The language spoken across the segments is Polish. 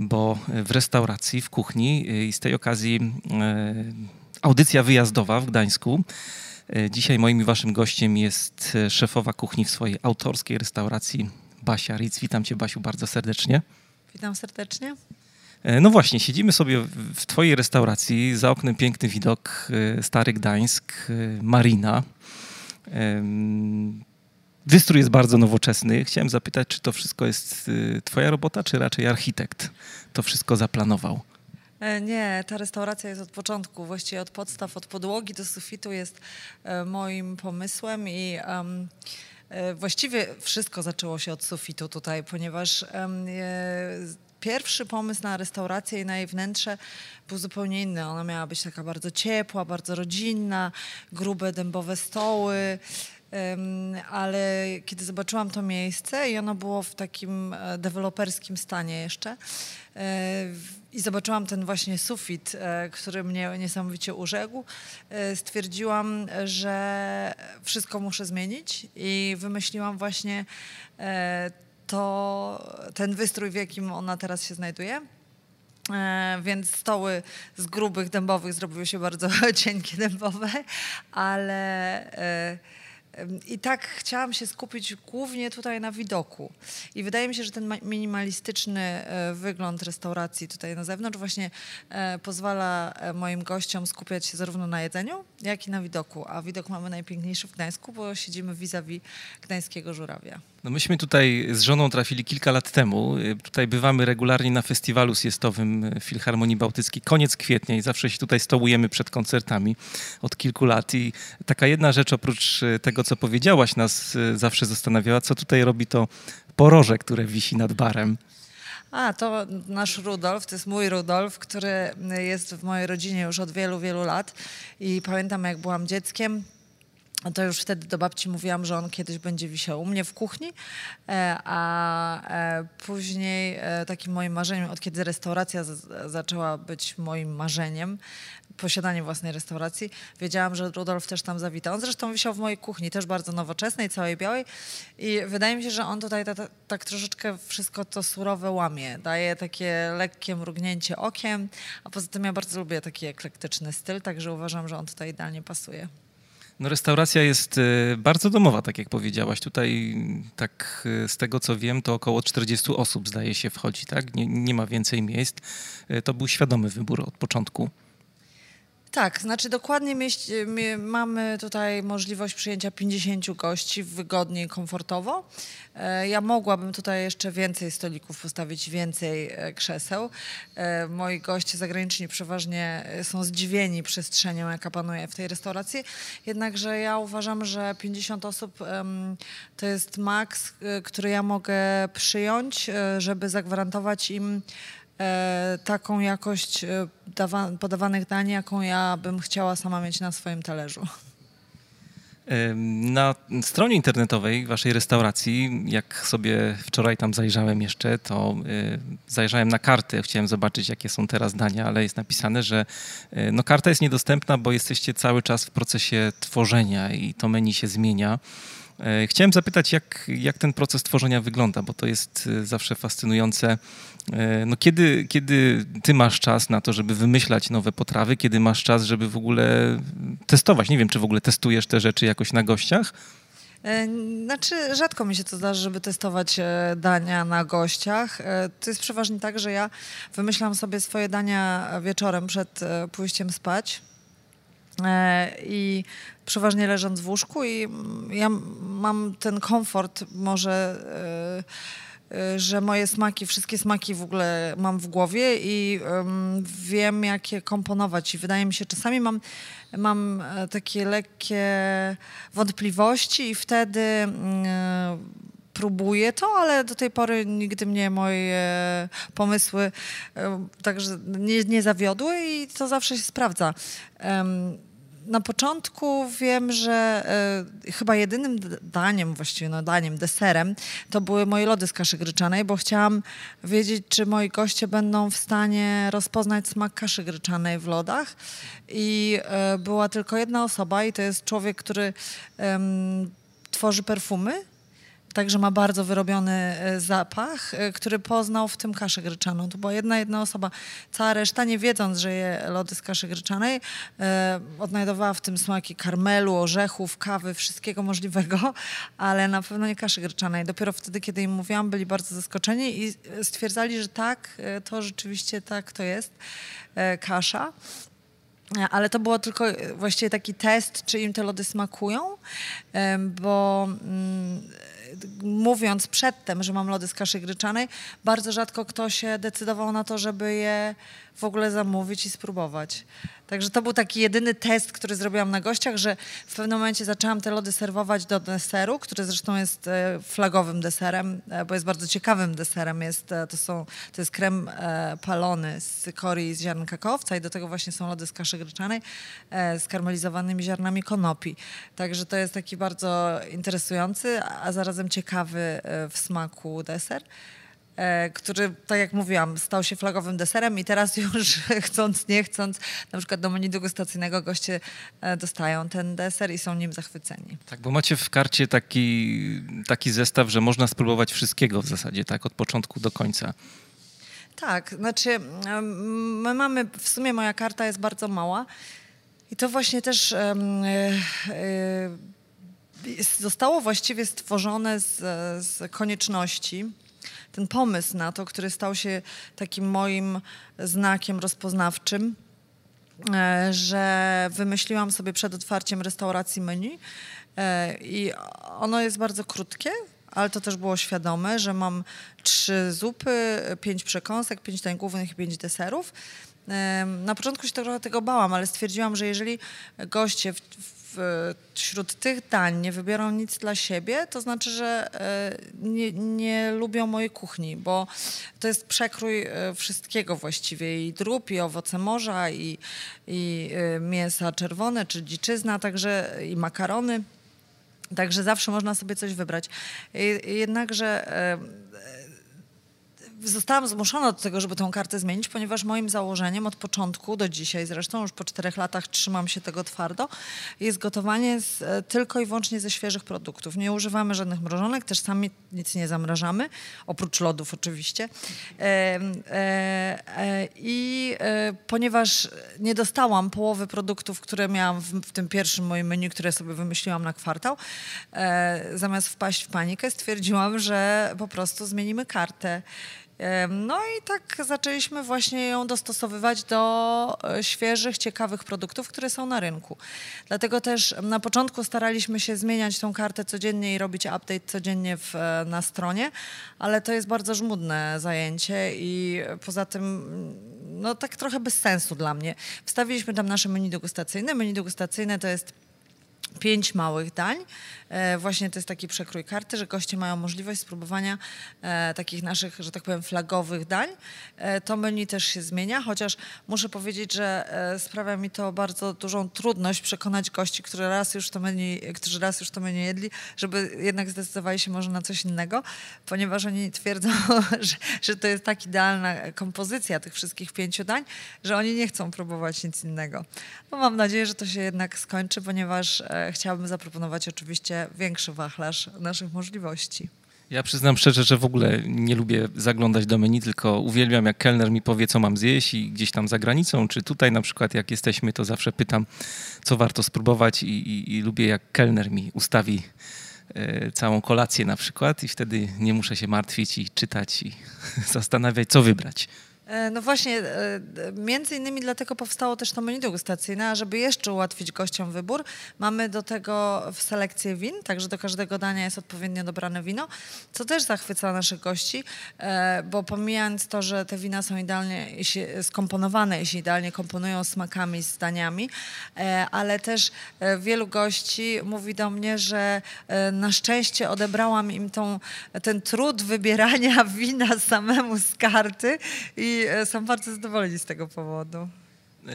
bo w restauracji, w kuchni i z tej okazji e, audycja wyjazdowa w Gdańsku. E, dzisiaj moim i waszym gościem jest szefowa kuchni w swojej autorskiej restauracji Basia Ritz. Witam cię Basiu bardzo serdecznie. Witam serdecznie. No właśnie, siedzimy sobie w twojej restauracji, za oknem piękny widok, Stary Gdańsk, Marina. Wystrój jest bardzo nowoczesny. Chciałem zapytać, czy to wszystko jest y, twoja robota, czy raczej architekt to wszystko zaplanował? E, nie, ta restauracja jest od początku, właściwie od podstaw, od podłogi do sufitu jest e, moim pomysłem i um, właściwie wszystko zaczęło się od sufitu tutaj, ponieważ um, pierwszy pomysł na restaurację i na jej wnętrze był zupełnie inny. Ona miała być taka bardzo ciepła, bardzo rodzinna, grube dębowe stoły. Ale kiedy zobaczyłam to miejsce i ono było w takim e, deweloperskim stanie jeszcze e, i zobaczyłam ten właśnie sufit, e, który mnie niesamowicie urzekł, stwierdziłam, że wszystko muszę zmienić i wymyśliłam właśnie to ten wystrój, w jakim ona teraz się znajduje. Więc stoły z grubych dębowych zrobiły się bardzo cienkie dębowe, ale i tak chciałam się skupić głównie tutaj na widoku. I wydaje mi się, że ten minimalistyczny e, wygląd restauracji tutaj na zewnątrz właśnie pozwala moim gościom skupiać się zarówno na jedzeniu, jak i na widoku. A widok mamy najpiękniejszy w Gdańsku, bo siedzimy vis-a-vis Gdańskiego Żurawia. No myśmy tutaj z żoną trafili kilka lat temu. Tutaj bywamy regularnie na festiwalu siestowym Filharmonii Bałtyckiej. Koniec kwietnia i zawsze się tutaj stołujemy przed koncertami od kilku lat. I taka jedna rzecz oprócz tego, co powiedziałaś, nas zawsze zastanawiała, co tutaj robi to poroże, które wisi nad barem. A, to nasz Rudolf, to jest mój Rudolf, który jest w mojej rodzinie już od wielu, wielu lat. I pamiętam, jak byłam dzieckiem, to już wtedy do babci mówiłam, że on kiedyś będzie wisiał u mnie w kuchni, e, a e, później e, takim moim marzeniem, od kiedy restauracja zaczęła być moim marzeniem, posiadanie własnej restauracji, wiedziałam, że Rudolf też tam zawita. On zresztą wisiał w mojej kuchni, też bardzo nowoczesnej, całej białej i wydaje mi się, że on tutaj ta, ta, tak troszeczkę wszystko to surowe łamie. Daje takie lekkie mrugnięcie okiem, a poza tym ja bardzo lubię taki eklektyczny styl, także uważam, że on tutaj idealnie pasuje. No restauracja jest y, bardzo domowa, tak jak powiedziałaś. Tutaj tak y, z tego co wiem, to około 40 osób zdaje się wchodzi, tak? Nie, nie ma więcej miejsc. Y, to był świadomy wybór od początku. Tak, znaczy dokładnie mamy tutaj możliwość przyjęcia 50 gości wygodnie i komfortowo. E, ja mogłabym tutaj jeszcze więcej stolików postawić, więcej e, krzeseł. E, moi goście zagraniczni przeważnie są zdziwieni przestrzenią, jaka panuje w tej restauracji. Jednakże ja uważam, że 50 osób to jest maks, który ja mogę przyjąć, żeby zagwarantować im taką jakość e, podawanych dań, jaką ja bym chciała sama mieć na swoim talerzu. Na stronie internetowej waszej restauracji, jak sobie wczoraj tam zajrzałem jeszcze, to e, zajrzałem na kartę, chciałem zobaczyć, jakie są teraz dania, ale jest napisane, że no, karta jest niedostępna, bo jesteście cały czas w procesie tworzenia i to menu się zmienia. Chciałem zapytać, jak, jak ten proces tworzenia wygląda, bo to jest zawsze fascynujące E, no kiedy, kiedy ty masz czas na to, żeby wymyślać nowe potrawy, kiedy masz czas, żeby w ogóle testować? Nie wiem, czy w ogóle testujesz te rzeczy jakoś na gościach? E, znaczy, rzadko mi się to zdarzy, żeby testować e, dania na gościach. To jest przeważnie tak, że ja wymyślam sobie swoje dania wieczorem przed pójściem spać. I przeważnie leżąc w łóżku, i ja mam ten komfort, może że moje smaki, wszystkie smaki w ogóle mam w głowie i um, wiem, jak je komponować. I wydaje mi się, czasami mam, mam e, takie lekkie wątpliwości i wtedy um, próbuję to, ale do tej pory nigdy mnie moje pomysły także nie, nie zawiodły i to zawsze się sprawdza na początku wiem, że y, chyba jedynym daniem, właściwie no daniem, deserem, to były moje lody z kaszy gryczanej, bo chciałam wiedzieć, czy moi goście będą w stanie rozpoznać smak kaszy gryczanej w lodach. I y, była tylko jedna osoba i to jest człowiek, który y, tworzy perfumy Także ma bardzo wyrobiony e, zapach, e, który poznał w tym kaszę gryczaną. To była jedna, jedna osoba. Cała reszta, nie wiedząc, że je lody z kaszy gryczanej, e, odnajdowała w tym smaki karmelu, orzechów, kawy, wszystkiego możliwego, ale na pewno nie kaszy gryczanej. Dopiero wtedy, kiedy im mówiłam, byli bardzo zaskoczeni i stwierdzali, że tak, to rzeczywiście tak to jest kasza. Ale to było tylko właściwie taki test, czy im te lody smakują, bo mm, mówiąc przedtem, że mam lody z kaszy gryczanej, bardzo rzadko kto się decydował na to, żeby je w ogóle zamówić i spróbować. Także to był taki jedyny test, który zrobiłam na gościach, że w pewnym momencie zaczęłam te lody serwować do deseru, który zresztą jest e, flagowym deserem, e, bo jest bardzo ciekawym deserem. Jest, e, to, są, to jest krem palony z cykorii i z ziarn kakaowca i do tego właśnie są lody z kaszy gryczanej z karmelizowanymi ziarnami konopi. Także to jest taki bardzo interesujący, a zarazem ciekawy w smaku deser. E, który, tak jak mówiłam, stał się flagowym deserem i teraz już chcąc, nie chcąc, na przykład do menu degustacyjnego goście e, dostają ten deser i są nim zachwyceni. Tak, bo macie w karcie taki, taki zestaw, że można spróbować wszystkiego w zasadzie, tak, od początku do końca. Tak, znaczy my mamy, w sumie moja karta jest bardzo mała i to właśnie też e, zostało właściwie stworzone z, z konieczności, ten pomysł na to, który stał się takim moim znakiem rozpoznawczym, e, że wymyśliłam sobie przed otwarciem restauracji menu e, i ono jest bardzo krótkie, ale to też było świadome, że mam trzy zupy, pięć przekąsek, pięć dań głównych i pięć deserów. Na początku się trochę tego bałam, ale stwierdziłam, że jeżeli goście w, wśród tych dań nie wybiorą nic dla siebie, to znaczy, że e, nie, nie lubią mojej kuchni, bo to jest przekrój e, wszystkiego właściwie i drób, i owoce morza, i, i e, mięsa czerwone, czy dziczyzna, także i makarony. Także zawsze można sobie coś wybrać. Jednakże zostałam zmuszona do tego, żeby tą kartę zmienić, ponieważ moim założeniem od początku do dzisiaj, zresztą już po czterech latach trzymam się tego twardo, jest gotowanie z, e, tylko i wyłącznie ze świeżych produktów. Nie używamy żadnych mrożonek, też sami nic nie zamrażamy, oprócz lodów oczywiście. E, e, I ponieważ nie dostałam połowy produktów, które miałam w, w, tym pierwszym moim menu, które sobie wymyśliłam na kwartał, zamiast wpaść w panikę, stwierdziłam, że po prostu zmienimy kartę. No i tak zaczęliśmy właśnie ją dostosowywać do e, świeżych, ciekawych produktów, które są na rynku. Dlatego też na początku staraliśmy się zmieniać tą kartę codziennie i robić update codziennie w, e, na stronie, ale to jest bardzo żmudne zajęcie i poza tym no tak trochę bez sensu dla mnie. Wstawiliśmy tam nasze menu degustacyjne. Menu degustacyjne to jest pięć małych dań. E, właśnie to jest taki przekrój karty, że goście mają możliwość spróbowania e, takich naszych, że tak powiem, flagowych dań. E, to menu też się zmienia, chociaż muszę powiedzieć, że sprawia mi to bardzo dużą trudność przekonać gości, którzy raz już to menu, którzy raz już to menu jedli, żeby jednak zdecydowali się może na coś innego, ponieważ oni twierdzą, że, że to jest tak idealna kompozycja tych wszystkich pięciu dań, że oni nie chcą próbować nic innego. No, mam nadzieję, że to się jednak skończy, ponieważ chciałabym zaproponować oczywiście większy wachlarz naszych możliwości. Ja przyznam szczerze, że w ogóle nie lubię zaglądać do menu, tylko uwielbiam, jak kelner mi powie, co mam zjeść i gdzieś tam za granicą, czy tutaj na przykład, jak jesteśmy, to zawsze pytam, co warto spróbować i, i, i lubię, jak kelner mi ustawi e, całą kolację na przykład i wtedy nie muszę się martwić i czytać i zastanawiać, co wybrać. E, no właśnie, e, między innymi dlatego powstało też to menu degustacyjne, a żeby jeszcze ułatwić gościom wybór, mamy do tego w selekcję win, także do każdego dania jest odpowiednio dobrane wino, co też zachwyca naszych gości, e, bo pomijając to, że te wina są idealnie skomponowane i się idealnie komponują smakami z daniami, ale też wielu gości mówi do mnie, że na szczęście odebrałam im tą, ten trud wybierania wina samemu z karty i E, są bardzo zadowoleni z tego powodu.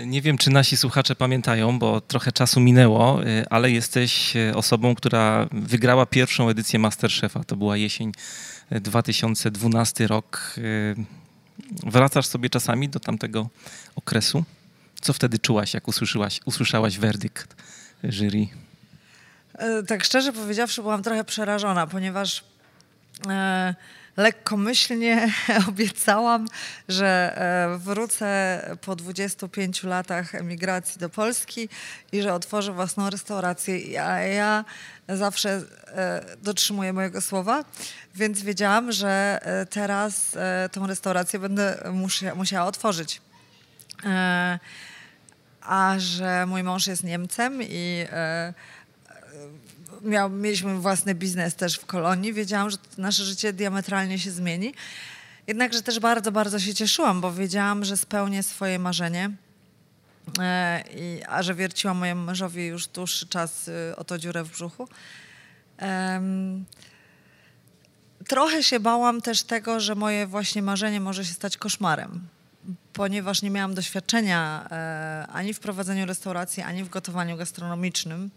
Nie wiem, czy nasi słuchacze pamiętają, bo trochę czasu minęło, e, ale jesteś e, osobą, która wygrała pierwszą edycję Masterchefa. To była jesień 2012 rok. Wracasz sobie czasami do tamtego okresu? Co wtedy czułaś, jak usłyszałaś, usłyszałaś werdykt jury? Tak szczerze powiedziawszy, byłam trochę przerażona, ponieważ lekkomyślnie obiecałam, że e, wrócę po 25 latach emigracji do Polski i że otworzę własną restaurację. A ja zawsze e, dotrzymuję mojego słowa, więc wiedziałam, że e, teraz tą restaurację będę musiała otworzyć. A że mój mąż jest Niemcem i miał, mieliśmy własny biznes też w kolonii, wiedziałam, że nasze życie diametralnie się zmieni. Jednakże też bardzo, bardzo się cieszyłam, bo wiedziałam, że spełnię swoje marzenie. E, i, a że wierciłam mojemu mężowi już dłuższy czas y, o to dziurę w brzuchu. trochę się bałam też tego, że moje właśnie marzenie może się stać koszmarem ponieważ nie miałam doświadczenia e, ani w prowadzeniu restauracji, ani w gotowaniu gastronomicznym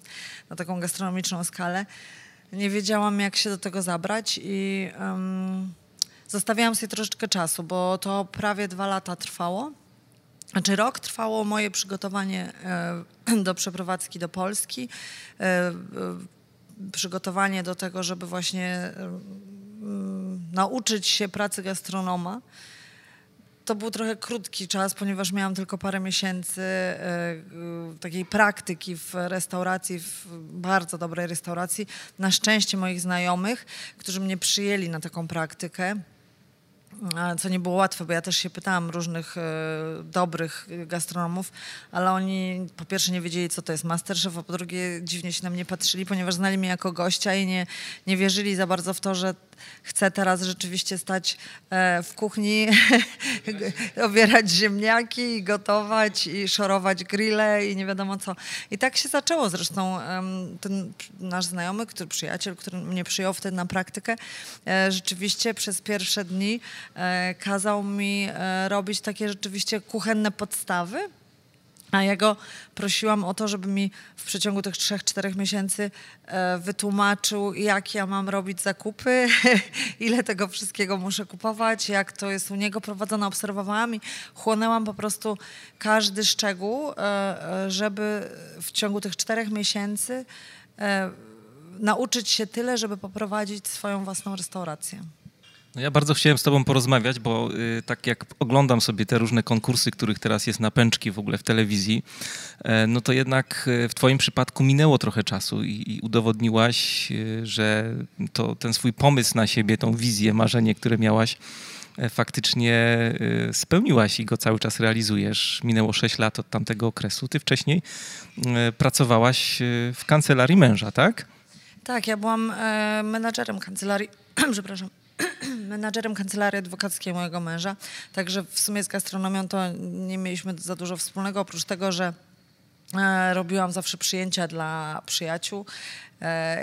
na taką gastronomiczną skalę, nie wiedziałam, jak się do tego zabrać i um, zostawiałam sobie troszeczkę czasu, bo to prawie dwa lata trwało. Znaczy rok trwało moje przygotowanie e, do przeprowadzki do Polski, e, przygotowanie do tego, żeby właśnie nauczyć się pracy gastronoma to był trochę krótki czas, ponieważ miałam tylko parę miesięcy e, takiej praktyki w restauracji, w bardzo dobrej restauracji. Na szczęście moich znajomych, którzy mnie przyjęli na taką praktykę co nie było łatwe, bo ja też się pytałam różnych e, dobrych gastronomów, ale oni po pierwsze nie wiedzieli, co to jest Masterchef, a po drugie dziwnie się na mnie patrzyli, ponieważ znali mnie jako gościa i nie, nie wierzyli za bardzo w to, że chcę teraz rzeczywiście stać e, w kuchni, obierać ziemniaki, gotować i szorować grille i nie wiadomo co. I tak się zaczęło zresztą ten nasz znajomy, który, przyjaciel, który mnie przyjął wtedy na praktykę, e, rzeczywiście przez pierwsze dni E, kazał mi robić takie rzeczywiście kuchenne podstawy. A ja go prosiłam o to, żeby mi w przeciągu tych trzech, czterech miesięcy e, wytłumaczył, jak ja mam robić zakupy, ile tego wszystkiego muszę kupować, jak to jest u niego prowadzone. Obserwowałam i chłonęłam po prostu każdy szczegół, żeby w ciągu tych czterech miesięcy nauczyć się tyle, żeby poprowadzić swoją własną restaurację. No ja bardzo chciałem z tobą porozmawiać, bo y, tak jak oglądam sobie te różne konkursy, których teraz jest na pęczki w ogóle w telewizji, e, no to jednak y, w twoim przypadku minęło trochę czasu i, i udowodniłaś, y, że to, ten swój pomysł na siebie, tą wizję, marzenie, które miałaś, e, faktycznie spełniłaś i go cały czas realizujesz. Minęło 6 lat od tamtego okresu. Ty wcześniej e, pracowałaś w kancelarii męża, tak? Tak, ja byłam menadżerem kancelarii, przepraszam, menadżerem kancelarii adwokackiej mojego męża, także w sumie z gastronomią to nie mieliśmy za dużo wspólnego, oprócz tego, że e, robiłam zawsze przyjęcia dla przyjaciół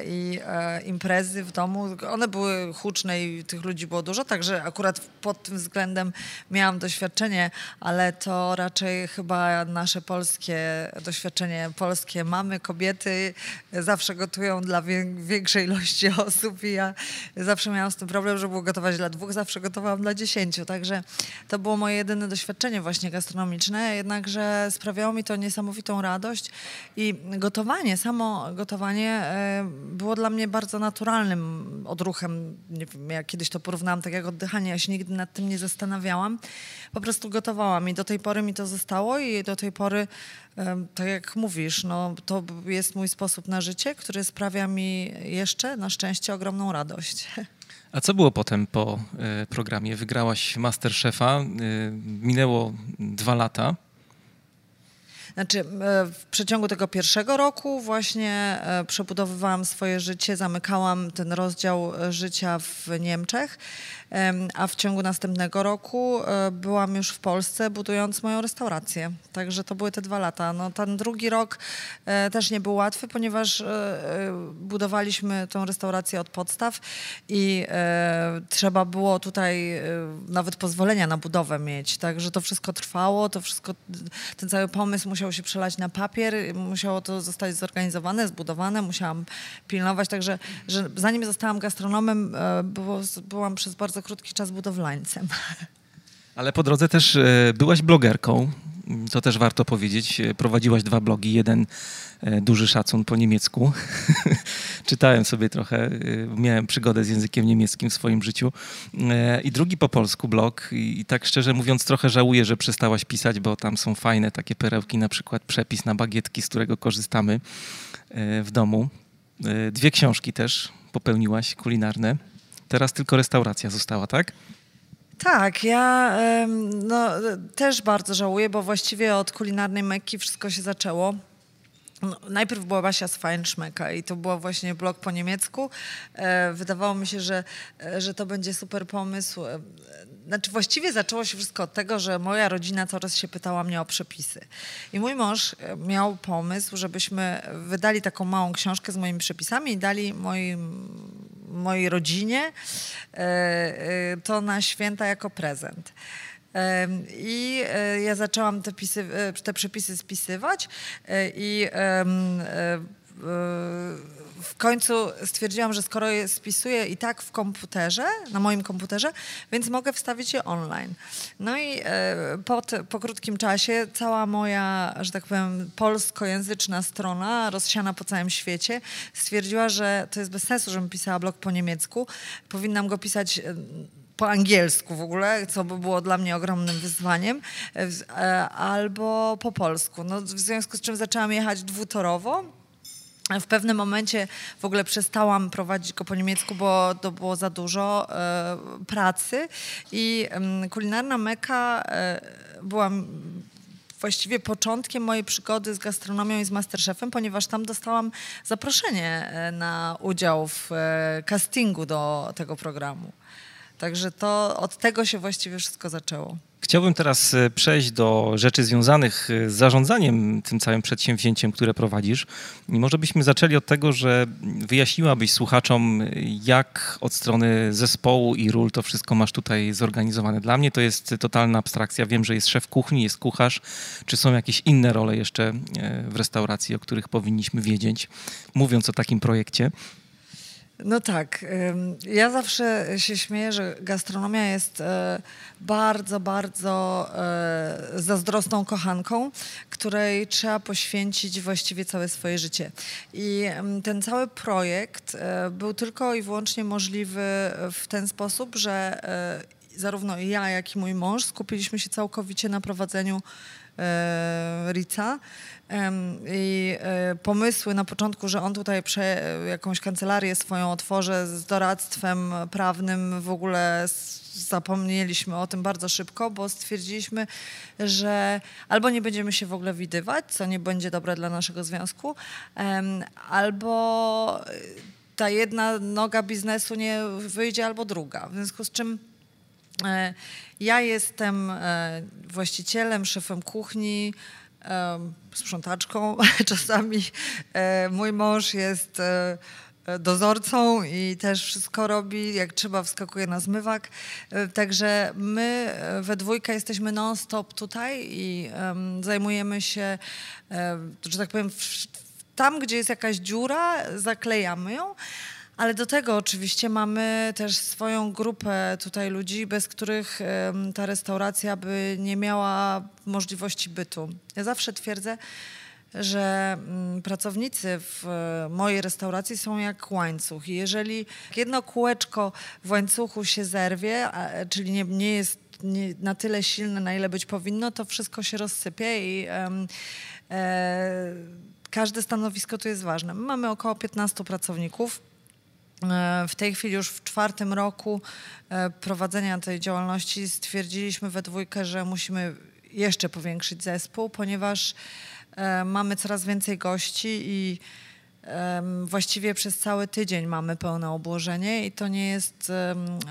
i e, imprezy w domu. One były huczne i tych ludzi było dużo, także akurat pod tym względem miałam doświadczenie, ale to raczej chyba nasze polskie doświadczenie, polskie mamy, kobiety zawsze gotują dla większej ilości osób i ja zawsze miałam z tym problem, żeby gotować dla dwóch, zawsze gotowałam dla dziesięciu, także to było moje jedyne doświadczenie właśnie gastronomiczne, jednakże sprawiało mi to niesamowitą radość i gotowanie, samo gotowanie e, było dla mnie bardzo naturalnym odruchem. Nie wiem, ja kiedyś to porównałam tak jak oddychanie, ja się nigdy nad tym nie zastanawiałam. Po prostu gotowałam i do tej pory mi to zostało i do tej pory, tak jak mówisz, no, to jest mój sposób na życie, który sprawia mi jeszcze na szczęście ogromną radość. A co było potem po y, programie? Wygrałaś Masterchefa, y, minęło dwa lata. Znaczy, e, w przeciągu tego pierwszego roku właśnie e, przebudowywałam swoje życie, zamykałam ten rozdział e, życia w Niemczech, a w ciągu następnego roku byłam już w Polsce, budując moją restaurację. Także to były te dwa lata. No, ten drugi rok też nie był łatwy, ponieważ budowaliśmy tą restaurację od podstaw i trzeba było tutaj nawet pozwolenia na budowę mieć. Także to wszystko trwało, to wszystko, ten cały pomysł musiał się przelać na papier, musiało to zostać zorganizowane, zbudowane, musiałam pilnować, także że zanim zostałam gastronomem, e, było, byłam przez bardzo krótki czas budowlańcem. Ale po drodze też e, byłaś blogerką, to też warto powiedzieć. Prowadziłaś dwa blogi, jeden e, duży szacun po niemiecku. Czytałem sobie trochę, miałem przygodę z językiem niemieckim w swoim życiu. I drugi po polsku blog. I tak szczerze mówiąc trochę żałuję, że przestałaś pisać, bo tam są fajne takie perełki, na przykład przepis na bagietki, z którego korzystamy w domu. Dwie książki też popełniłaś kulinarne. Teraz tylko restauracja została, tak? Tak, ja no, też bardzo żałuję, bo właściwie od kulinarnej Mekki wszystko się zaczęło. No, najpierw była Basia z Feinschmecka i to był właśnie blog po niemiecku. E, wydawało mi się, że, e, że to będzie super pomysł. E, znaczy właściwie zaczęło się wszystko od tego, że moja rodzina coraz się pytała mnie o przepisy. I mój mąż miał pomysł, żebyśmy wydali taką małą książkę z moimi przepisami i dali moim mojej rodzinie e, e, to na święta jako prezent. I e, ja zaczęłam te, pisy, te przepisy spisywać i w końcu stwierdziłam, że skoro je spisuję i tak w komputerze, na moim komputerze, więc mogę wstawić je online. No i po, po krótkim czasie cała moja, że tak powiem, polskojęzyczna strona, rozsiana po całym świecie, stwierdziła, że to jest bez sensu, żebym pisała blog po niemiecku. Powinnam go pisać po angielsku w ogóle, co by było dla mnie ogromnym wyzwaniem, e, albo po polsku. No, w związku z czym zaczęłam jechać dwutorowo w pewnym momencie w ogóle przestałam prowadzić go po niemiecku, bo to było za dużo e, pracy i kulinarna meka e, była właściwie początkiem mojej przygody z gastronomią i z Masterchefem, ponieważ tam dostałam zaproszenie e, na udział w castingu do tego programu. Także to od tego się właściwie wszystko zaczęło. Chciałbym teraz e, przejść do rzeczy związanych e, z zarządzaniem tym całym przedsięwzięciem, które prowadzisz. I może byśmy zaczęli od tego, że wyjaśniłabyś słuchaczom, jak od strony zespołu i ról to wszystko masz tutaj zorganizowane. Dla mnie to jest totalna abstrakcja. Wiem, że jest szef kuchni, jest kucharz. Czy są jakieś inne role jeszcze e, w restauracji, o których powinniśmy wiedzieć, mówiąc o takim projekcie? No tak. Ja zawsze się śmieję, że gastronomia jest e, bardzo, bardzo e, zazdrosną kochanką, której trzeba poświęcić właściwie całe swoje życie. I ten cały projekt e, był tylko i wyłącznie możliwy w ten sposób, że zarówno ja, jak i mój mąż skupiliśmy się całkowicie na prowadzeniu Rica i e, pomysły na początku, że on tutaj prze, jakąś kancelarię swoją otworzy z doradztwem prawnym, w ogóle zapomnieliśmy o tym bardzo szybko, bo stwierdziliśmy, że albo nie będziemy się w ogóle widywać, co nie będzie dobre dla naszego związku, albo ta jedna noga biznesu nie wyjdzie, albo druga. W związku z czym e, ja jestem e, właścicielem, szefem kuchni, sprzątaczką czasami. E, mój mąż jest e, dozorcą i też wszystko robi, jak trzeba wskakuje na zmywak. E, także my we dwójkę jesteśmy non-stop tutaj i zajmujemy się, że tak powiem, tam, gdzie jest jakaś dziura, zaklejamy ją, ale do tego oczywiście mamy też swoją grupę tutaj ludzi, bez których ta restauracja by nie miała możliwości bytu. Ja zawsze twierdzę, że mm, pracownicy w mojej restauracji są jak łańcuch. I jeżeli jedno kółeczko w łańcuchu się zerwie, czyli nie, nie jest nie, na tyle silne, na ile być powinno, to wszystko się rozsypie i um, e, każde stanowisko tu jest ważne. My mamy około 15 pracowników. W tej chwili już w czwartym roku prowadzenia tej działalności stwierdziliśmy we dwójkę, że musimy jeszcze powiększyć zespół, ponieważ mamy coraz więcej gości i właściwie przez cały tydzień mamy pełne obłożenie i to nie jest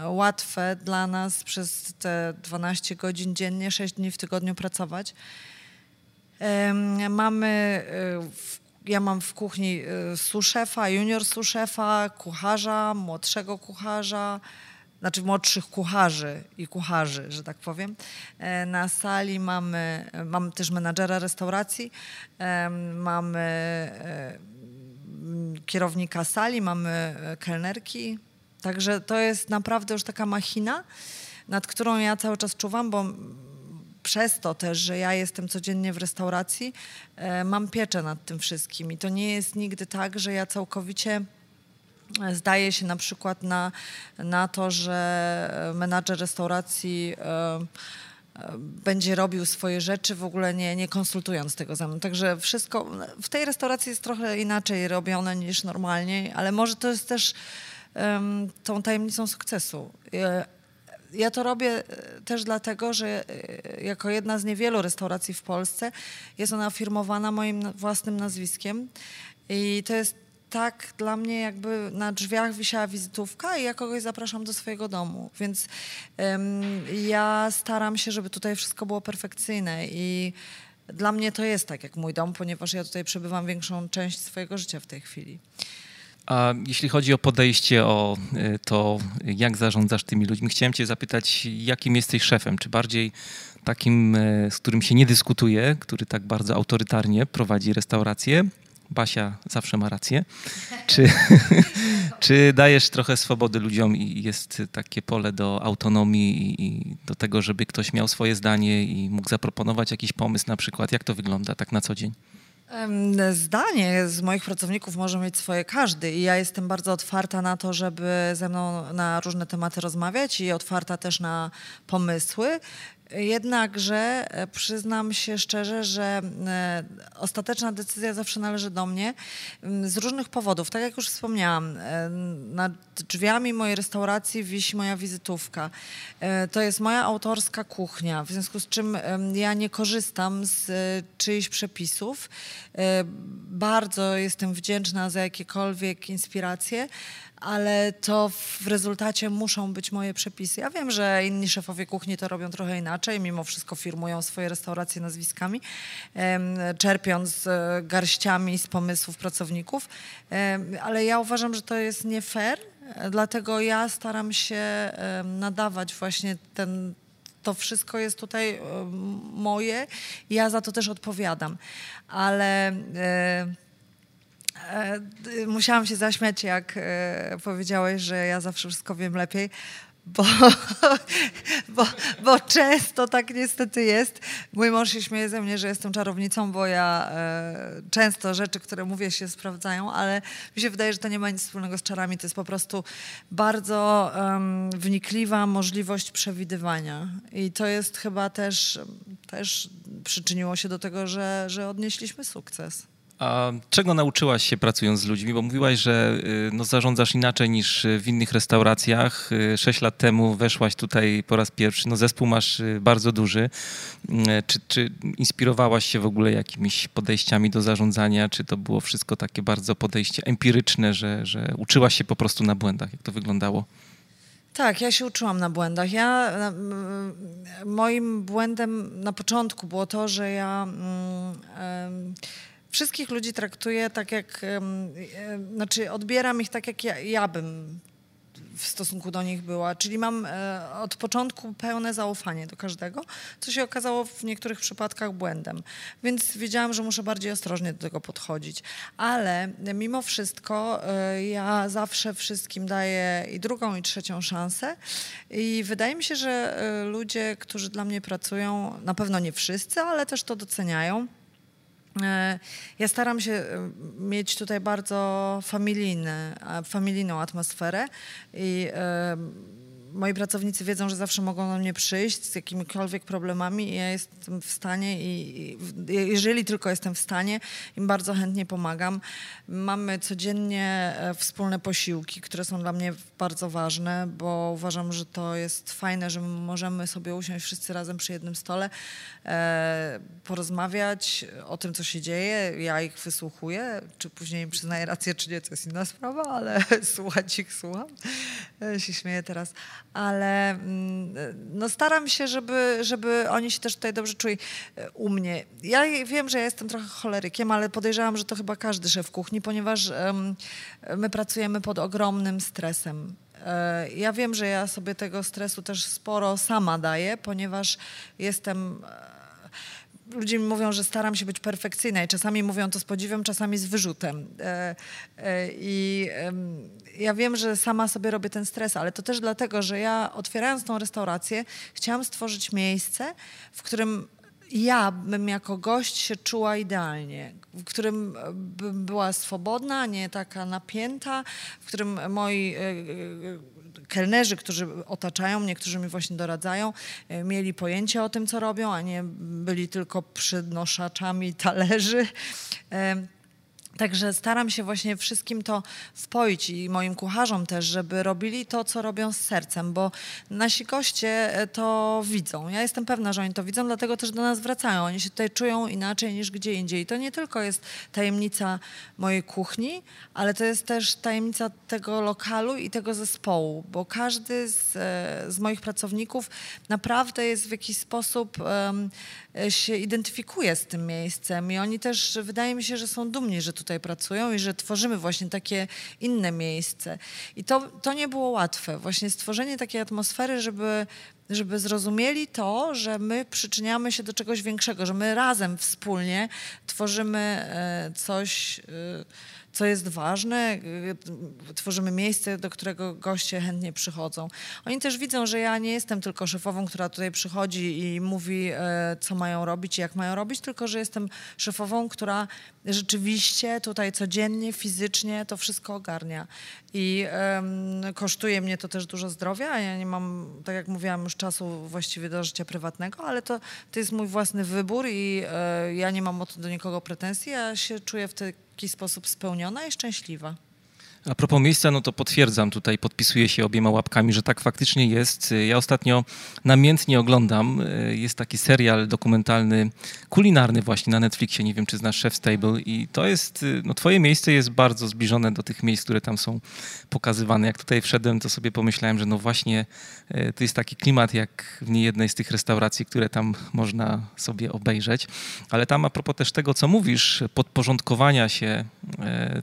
łatwe dla nas przez te 12 godzin dziennie, 6 dni w tygodniu pracować. Mamy, e, ja mam w kuchni e, suszefa, junior suszefa, kucharza, młodszego kucharza, znaczy młodszych kucharzy i kucharzy, że tak powiem. E, na sali mamy, mamy też menadżera restauracji, mamy kierownika sali, mamy kelnerki, także to jest naprawdę już taka machina, nad którą ja cały czas czuwam, bo przez to też, że ja jestem codziennie w restauracji, e, mam pieczę nad tym wszystkim i to nie jest nigdy tak, że ja całkowicie e, zdaję się na przykład na, na to, że menadżer restauracji e, będzie robił swoje rzeczy, w ogóle nie, nie konsultując tego ze mną. Także wszystko w tej restauracji jest trochę inaczej robione niż normalnie, ale może to jest też um, tą tajemnicą sukcesu ja to robię e, też dlatego, że e, jako jedna z niewielu restauracji w Polsce jest ona firmowana moim własnym nazwiskiem i to jest tak dla mnie jakby na drzwiach wisiała wizytówka i ja kogoś zapraszam do swojego domu. Więc um, ja staram się, żeby tutaj wszystko było perfekcyjne i dla mnie to jest tak jak mój dom, ponieważ ja tutaj przebywam większą część swojego życia w tej chwili. A jeśli chodzi o podejście, o y, to, jak zarządzasz tymi ludźmi, chciałem Cię zapytać, jakim jesteś szefem? Czy bardziej takim, y, z którym się nie dyskutuje, który tak bardzo autorytarnie prowadzi restaurację? Basia zawsze ma rację. Czy, czy dajesz trochę swobody ludziom i jest takie pole do autonomii i do tego, żeby ktoś miał swoje zdanie i mógł zaproponować jakiś pomysł na przykład? Jak to wygląda tak na co dzień? Zdanie z moich pracowników może mieć swoje każdy i ja jestem bardzo otwarta na to, żeby ze mną na różne tematy rozmawiać i otwarta też na pomysły. Jednakże e, przyznam się szczerze, że e, ostateczna decyzja zawsze należy do mnie z różnych powodów. Tak jak już wspomniałam, e, nad drzwiami mojej restauracji wisi moja wizytówka. To jest moja autorska kuchnia, w związku z czym ja nie korzystam z czyichś przepisów. Bardzo jestem wdzięczna za jakiekolwiek inspiracje ale to w rezultacie muszą być moje przepisy. Ja wiem, że inni szefowie kuchni to robią trochę inaczej, mimo wszystko firmują swoje restauracje nazwiskami, czerpiąc e, garściami z pomysłów pracowników, ale ja uważam, że to jest nie fair, dlatego ja staram się nadawać właśnie ten to wszystko jest tutaj moje ja za to też odpowiadam. Ale E, musiałam się zaśmiać, jak e, powiedziałeś, że ja zawsze wszystko wiem lepiej, bo, bo, bo często tak niestety jest. Mój mąż się śmieje ze mnie, że jestem czarownicą, bo ja e, często rzeczy, które mówię, się sprawdzają, ale mi się wydaje, że to nie ma nic wspólnego z czarami. To jest po prostu bardzo um, wnikliwa możliwość przewidywania. I to jest chyba też, też przyczyniło się do tego, że, że odnieśliśmy sukces. A czego nauczyłaś się pracując z ludźmi? Bo mówiłaś, że y, no, zarządzasz inaczej niż w innych restauracjach. Y, sześć lat temu weszłaś tutaj po raz pierwszy. No, zespół masz y, bardzo duży. Czy, czy inspirowałaś się w ogóle jakimiś podejściami do zarządzania? Czy to było wszystko takie bardzo podejście empiryczne, że, że uczyłaś się po prostu na błędach? Jak to wyglądało? Tak, ja się uczyłam na błędach. Ja, moim błędem na początku było to, że ja. Mm, wszystkich ludzi traktuję tak jak, znaczy odbieram ich tak jak ja, ja bym w stosunku do nich była. Czyli mam e, od początku pełne zaufanie do każdego, co się okazało w niektórych przypadkach błędem. Więc wiedziałam, że muszę bardziej ostrożnie do tego podchodzić. Ale mimo wszystko e, ja zawsze wszystkim daję i drugą, i trzecią szansę. I wydaje mi się, że e, ludzie, którzy dla mnie pracują, na pewno nie wszyscy, ale też to doceniają. E, ja staram się e, mieć tutaj bardzo familijny, familijną atmosferę i moi pracownicy wiedzą, że zawsze mogą do mnie przyjść z jakimikolwiek problemami i ja jestem w stanie i, i jeżeli tylko jestem w stanie, im bardzo chętnie pomagam. Mamy codziennie e, wspólne posiłki, które są dla mnie bardzo ważne, bo uważam, że to jest fajne, że możemy sobie usiąść wszyscy razem przy jednym stole, e, porozmawiać o tym, co się dzieje. Ja ich wysłuchuję, czy później im przyznaję rację, czy nie, to jest inna sprawa, ale słuchać ich słucham. E, się śmieję teraz. Ale mm, no staram się, żeby, żeby oni się też tutaj dobrze czuli e, u mnie. Ja wiem, że ja jestem trochę cholerykiem, ale podejrzewam, że to chyba każdy szef kuchni, ponieważ um, my pracujemy pod ogromnym stresem. E, ja wiem, że ja sobie tego stresu też sporo sama daję, ponieważ jestem ludzie mi mówią, że staram się być perfekcyjna i czasami mówią to z podziwem, czasami z wyrzutem. E, e, I ja wiem, że sama sobie robię ten stres, ale to też dlatego, że ja otwierając tą restaurację chciałam stworzyć miejsce, w którym ja bym jako gość się czuła idealnie, w którym bym była swobodna, nie taka napięta, w którym moi e, kelnerzy, którzy otaczają mnie, którzy mi właśnie doradzają, e, mieli pojęcie o tym, co robią, a nie byli tylko przynoszaczami talerzy. Także staram się właśnie wszystkim to wpoić i moim kucharzom też, żeby robili to, co robią z sercem, bo nasi goście e, to widzą. Ja jestem pewna, że oni to widzą, dlatego też do nas wracają. Oni się tutaj czują inaczej niż gdzie indziej. I to nie tylko jest tajemnica mojej kuchni, ale to jest też tajemnica tego lokalu i tego zespołu, bo każdy z, e, z moich pracowników naprawdę jest w jakiś sposób um, się identyfikuje z tym miejscem i oni też, wydaje mi się, że są dumni, że tutaj pracują i że tworzymy właśnie takie inne miejsce. I to, to nie było łatwe, właśnie stworzenie takiej atmosfery, żeby żeby zrozumieli to, że my przyczyniamy się do czegoś większego, że my razem, wspólnie tworzymy e, coś e, co jest ważne, y, tworzymy miejsce, do którego goście chętnie przychodzą. Oni też widzą, że ja nie jestem tylko szefową, która tutaj przychodzi i mówi, e, co mają robić i jak mają robić, tylko że jestem szefową, która rzeczywiście tutaj codziennie, fizycznie to wszystko ogarnia. I um, kosztuje mnie to też dużo zdrowia. Ja nie mam, tak jak mówiłam, już czasu właściwie do życia prywatnego, ale to, to jest mój własny wybór i e, ja nie mam o to do nikogo pretensji. Ja się czuję w taki sposób spełniona i szczęśliwa. A propos miejsca, no to potwierdzam tutaj, podpisuję się obiema łapkami, że tak faktycznie jest. Ja ostatnio namiętnie oglądam, e, jest taki serial dokumentalny, kulinarny właśnie na Netflixie, nie wiem czy znasz Chef's Table i to jest, e, no twoje miejsce jest bardzo zbliżone do tych miejsc, które tam są pokazywane. Jak tutaj wszedłem, to sobie pomyślałem, że no właśnie e, to jest taki klimat jak w niejednej z tych restauracji, które tam można sobie obejrzeć. Ale tam a propos też tego, co mówisz, podporządkowania się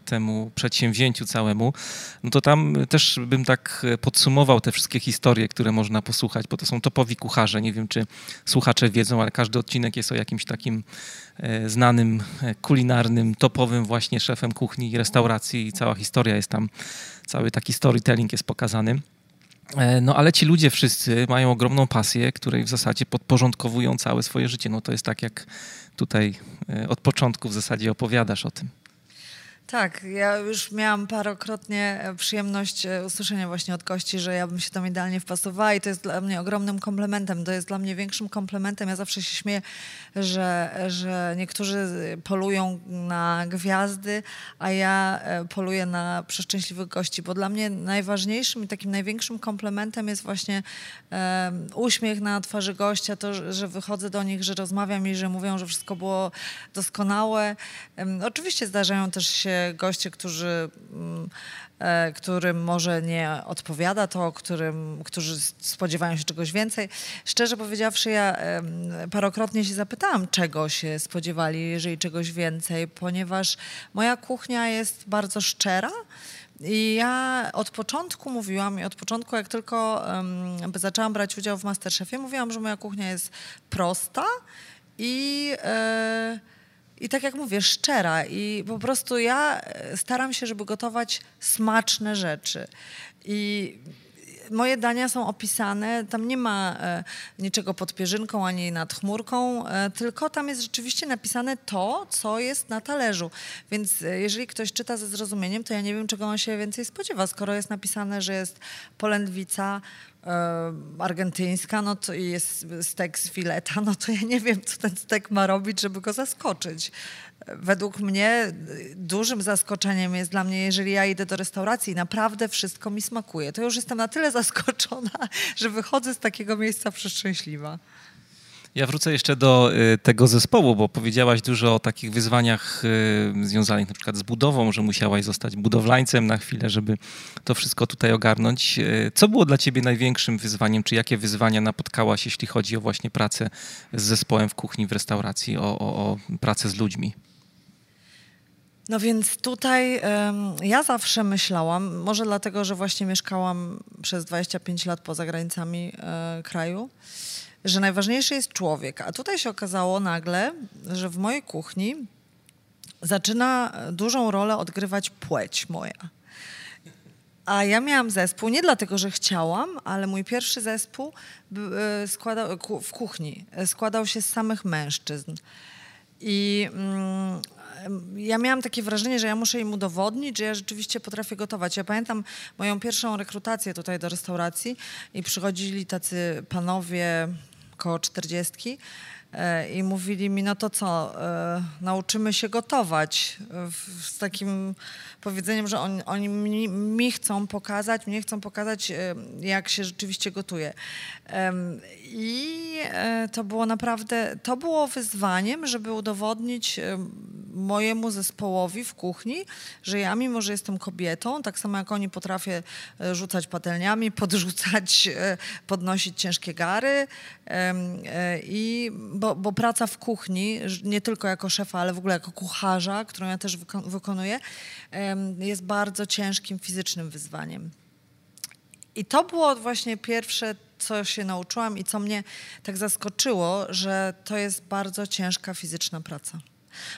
temu przedsięwzięciu całemu, samemu, no to tam też bym tak podsumował te wszystkie historie, które można posłuchać, bo to są topowi kucharze. Nie wiem, czy słuchacze wiedzą, ale każdy odcinek jest o jakimś takim e, znanym, e, kulinarnym, topowym właśnie szefem kuchni i restauracji i cała historia jest tam, cały taki storytelling jest pokazany. E, no ale ci ludzie wszyscy mają ogromną pasję, której w zasadzie podporządkowują całe swoje życie. No to jest tak, jak tutaj od początku w zasadzie opowiadasz o tym. Tak, ja już miałam parokrotnie e, przyjemność e, usłyszenia właśnie od gości, że ja bym się tam idealnie wpasowała i to jest dla mnie ogromnym komplementem. To jest dla mnie większym komplementem. Ja zawsze się śmieję, że, że niektórzy polują na gwiazdy, a ja e, poluję na przeszczęśliwych gości, bo dla mnie najważniejszym i takim największym komplementem jest właśnie um, uśmiech na twarzy gościa, to, że wychodzę do nich, że rozmawiam i że mówią, że wszystko było doskonałe. Um, oczywiście zdarzają też się goście, którzy, mm, e, którym może nie odpowiada to, którym, którzy spodziewają się czegoś więcej. Szczerze powiedziawszy, ja parokrotnie się zapytałam, czego się spodziewali, jeżeli czegoś więcej, ponieważ moja kuchnia jest bardzo szczera. I ja od początku mówiłam, i od początku, jak tylko um, zaczęłam brać udział w Masterchefie, mówiłam, że moja kuchnia jest prosta i. E, i tak jak mówię, szczera. I po prostu ja e, staram się, żeby gotować smaczne rzeczy. I moje dania są opisane, tam nie ma e, niczego pod pierzynką ani nad chmurką, e, tylko tam jest rzeczywiście napisane to, co jest na talerzu. Więc e, jeżeli ktoś czyta ze zrozumieniem, to ja nie wiem, czego on się więcej spodziewa. Skoro jest napisane, że jest polędwica, argentyńska, no to jest stek z fileta, no to ja nie wiem, co ten stek ma robić, żeby go zaskoczyć. Według mnie dużym zaskoczeniem jest dla mnie, jeżeli ja idę do restauracji i naprawdę wszystko mi smakuje, to już jestem na tyle zaskoczona, że wychodzę z takiego miejsca przeszczęśliwa. Ja wrócę jeszcze do y, tego zespołu, bo powiedziałaś dużo o takich wyzwaniach y, związanych na przykład z budową, że musiałaś zostać budowlańcem na chwilę, żeby to wszystko tutaj ogarnąć. Y, co było dla ciebie największym wyzwaniem, czy jakie wyzwania napotkałaś, jeśli chodzi o właśnie pracę z zespołem w kuchni, w restauracji, o, o, o pracę z ludźmi? No więc tutaj um, ja zawsze myślałam, może dlatego, że właśnie mieszkałam przez 25 lat poza granicami e, kraju, że najważniejszy jest człowiek. A tutaj się okazało nagle, że w mojej kuchni zaczyna dużą rolę odgrywać płeć moja. A ja miałam zespół nie dlatego, że chciałam, ale mój pierwszy zespół e, składał, w kuchni e, składał się z samych mężczyzn. I mm, ja miałam takie wrażenie, że ja muszę im udowodnić, że ja rzeczywiście potrafię gotować. Ja pamiętam moją pierwszą rekrutację tutaj do restauracji i przychodzili tacy panowie koło czterdziestki i mówili mi, no to co, e, nauczymy się gotować z takim powiedzeniem, że on, oni mi, mi, chcą pokazać, mnie chcą pokazać, e, jak się rzeczywiście gotuje. I to było naprawdę, to było wyzwaniem, żeby udowodnić mojemu zespołowi w kuchni, że ja mimo, że jestem kobietą, tak samo jak oni potrafię rzucać patelniami, podrzucać, podnosić ciężkie gary, i bo, bo, praca w kuchni, nie tylko jako szefa, ale w ogóle jako kucharza, którą ja też wykonuję, jest bardzo ciężkim fizycznym wyzwaniem. I to było właśnie pierwsze, co się nauczyłam i co mnie tak zaskoczyło, że to jest bardzo ciężka fizyczna praca.